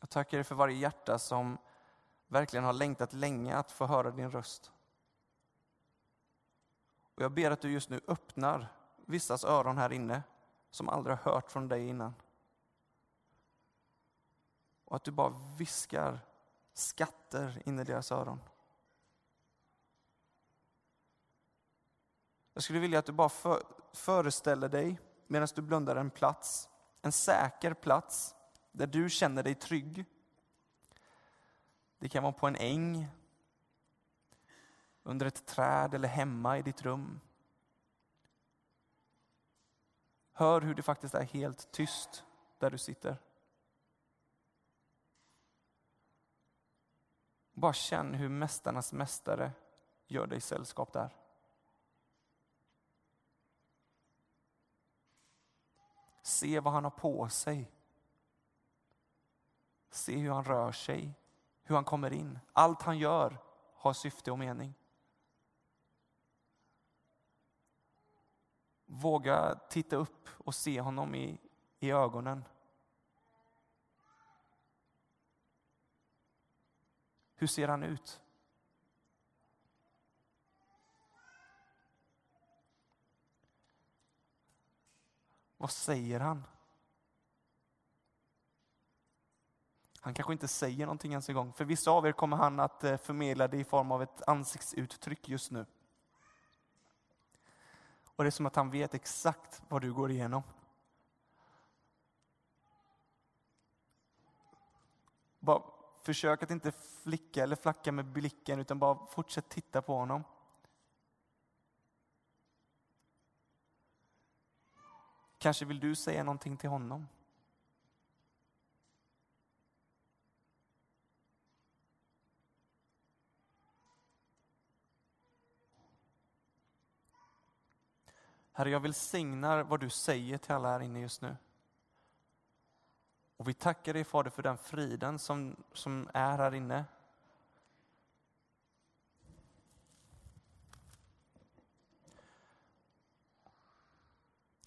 Jag tackar dig för varje hjärta som verkligen har längtat länge att få höra din röst. Och jag ber att du just nu öppnar vissas öron här inne som aldrig har hört från dig innan. Och att du bara viskar skatter in i deras öron. Jag skulle vilja att du bara för, föreställer dig, medan du blundar, en plats, en säker plats, där du känner dig trygg. Det kan vara på en äng, under ett träd eller hemma i ditt rum. Hör hur det faktiskt är helt tyst där du sitter. Bara känn hur mästarnas mästare gör dig sällskap där. Se vad han har på sig. Se hur han rör sig, hur han kommer in. Allt han gör har syfte och mening. Våga titta upp och se honom i, i ögonen. Hur ser han ut? Vad säger han? Han kanske inte säger någonting ens en gång. För vissa av er kommer han att eh, förmedla det i form av ett ansiktsuttryck just nu. Och det är som att han vet exakt vad du går igenom. Bara försök att inte flicka eller flacka med blicken utan bara fortsätt titta på honom. Kanske vill du säga någonting till honom? Herre, jag välsignar vad du säger till alla här inne just nu. Och vi tackar dig Fader för den friden som, som är här inne.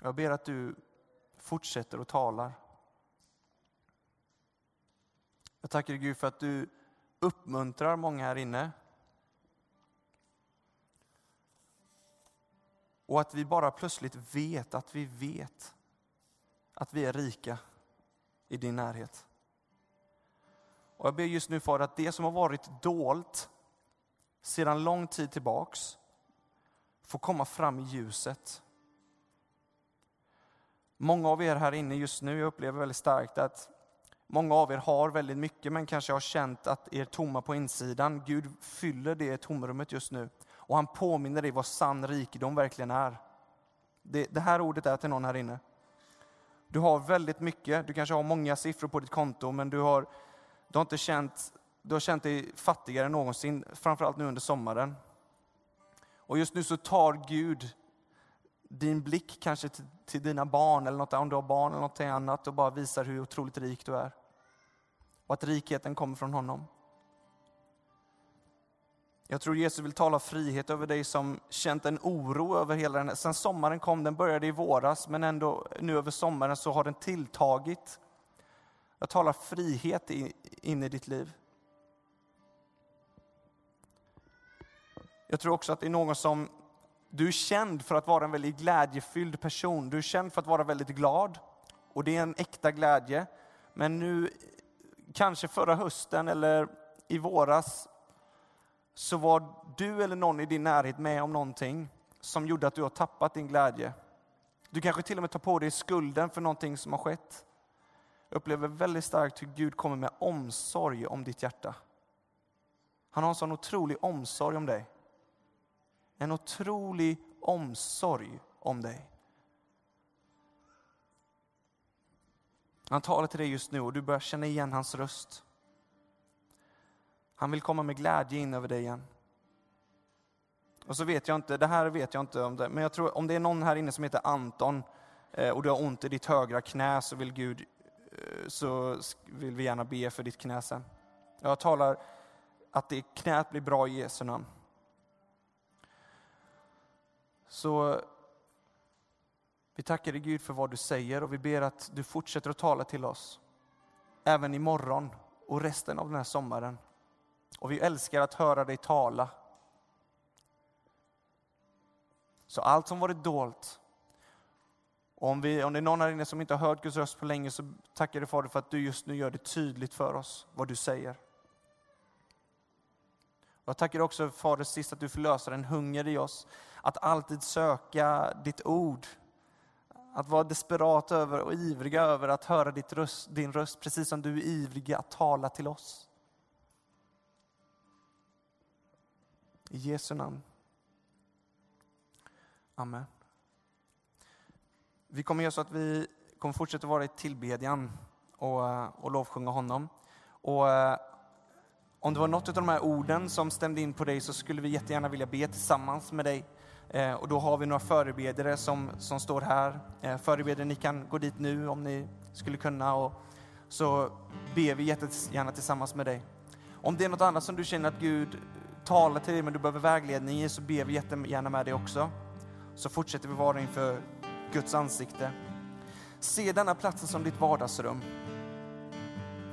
Jag ber att du fortsätter och talar. Jag tackar dig Gud för att du uppmuntrar många här inne. Och att vi bara plötsligt vet att vi vet att vi är rika i din närhet. Och jag ber just nu för att det som har varit dolt sedan lång tid tillbaks får komma fram i ljuset. Många av er här inne just nu, jag upplever väldigt starkt att många av er har väldigt mycket men kanske har känt att er tomma på insidan. Gud fyller det tomrummet just nu. och han påminner dig vad sann rikedom verkligen är. Det, det här ordet är till någon här inne. Du har väldigt mycket, du kanske har många siffror på ditt konto, men du har, du har inte känt, du har känt dig fattigare än någonsin, framförallt nu under sommaren. Och just nu så tar Gud din blick kanske till, till dina barn, eller något, om du har barn eller något annat, och bara visar hur otroligt rik du är. Och att rikheten kommer från honom. Jag tror Jesus vill tala frihet över dig som känt en oro över hela den här. Sen sommaren kom, den började i våras, men ändå nu över sommaren så har den tilltagit. Jag talar frihet in i ditt liv. Jag tror också att det är någon som, du är känd för att vara en väldigt glädjefylld person. Du är känd för att vara väldigt glad. Och det är en äkta glädje. Men nu, kanske förra hösten eller i våras, så var du eller någon i din närhet med om någonting som gjorde att du har tappat din glädje. Du kanske till och med tar på dig skulden för någonting som har skett. Jag upplever väldigt starkt hur Gud kommer med omsorg om ditt hjärta. Han har en sån otrolig omsorg om dig. En otrolig omsorg om dig. Han talar till dig just nu och du börjar känna igen hans röst. Han vill komma med glädje in över dig igen. Och så vet jag inte, det här vet jag inte om det, men jag tror om det är någon här inne som heter Anton eh, och du har ont i ditt högra knä så vill Gud, eh, så vill vi gärna be för ditt knä sen. Jag talar att det knät blir bra i Jesu namn. Så vi tackar dig Gud för vad du säger och vi ber att du fortsätter att tala till oss. Även imorgon och resten av den här sommaren. Och vi älskar att höra dig tala. Så allt som varit dolt, och om, vi, om det är någon här inne som inte har hört Guds röst på länge så tackar du Fader för att du just nu gör det tydligt för oss vad du säger. Jag tackar också Fader sist att du förlöser en hunger i oss att alltid söka ditt ord. Att vara desperat över och ivriga över att höra ditt röst, din röst, precis som du är ivrig att tala till oss. I Jesu namn. Amen. Vi kommer göra så att vi kommer fortsätta vara i tillbedjan och, och lovsjunga honom. Och eh, om det var något av de här orden som stämde in på dig så skulle vi jättegärna vilja be tillsammans med dig. Eh, och då har vi några förebedjare som, som står här. Eh, förebedjare, ni kan gå dit nu om ni skulle kunna. Och så ber vi jättegärna tillsammans med dig. Om det är något annat som du känner att Gud talar till dig men du behöver vägledning i så ber vi jättegärna med dig också. Så fortsätter vi vara inför Guds ansikte. Se denna platsen som ditt vardagsrum.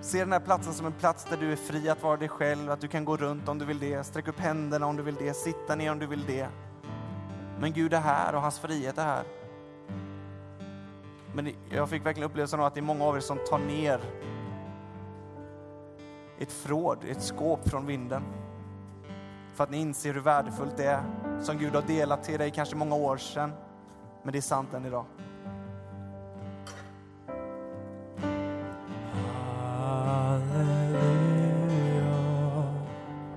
Se den här platsen som en plats där du är fri att vara dig själv, att du kan gå runt om du vill det, sträcka upp händerna om du vill det, sitta ner om du vill det. Men Gud är här och hans frihet är här. Men jag fick verkligen upplevelsen av att det är många av er som tar ner ett förråd, ett skåp från vinden. För att ni inser hur värdefullt det är, som Gud har delat till dig kanske många år sedan. Men det är sant än idag.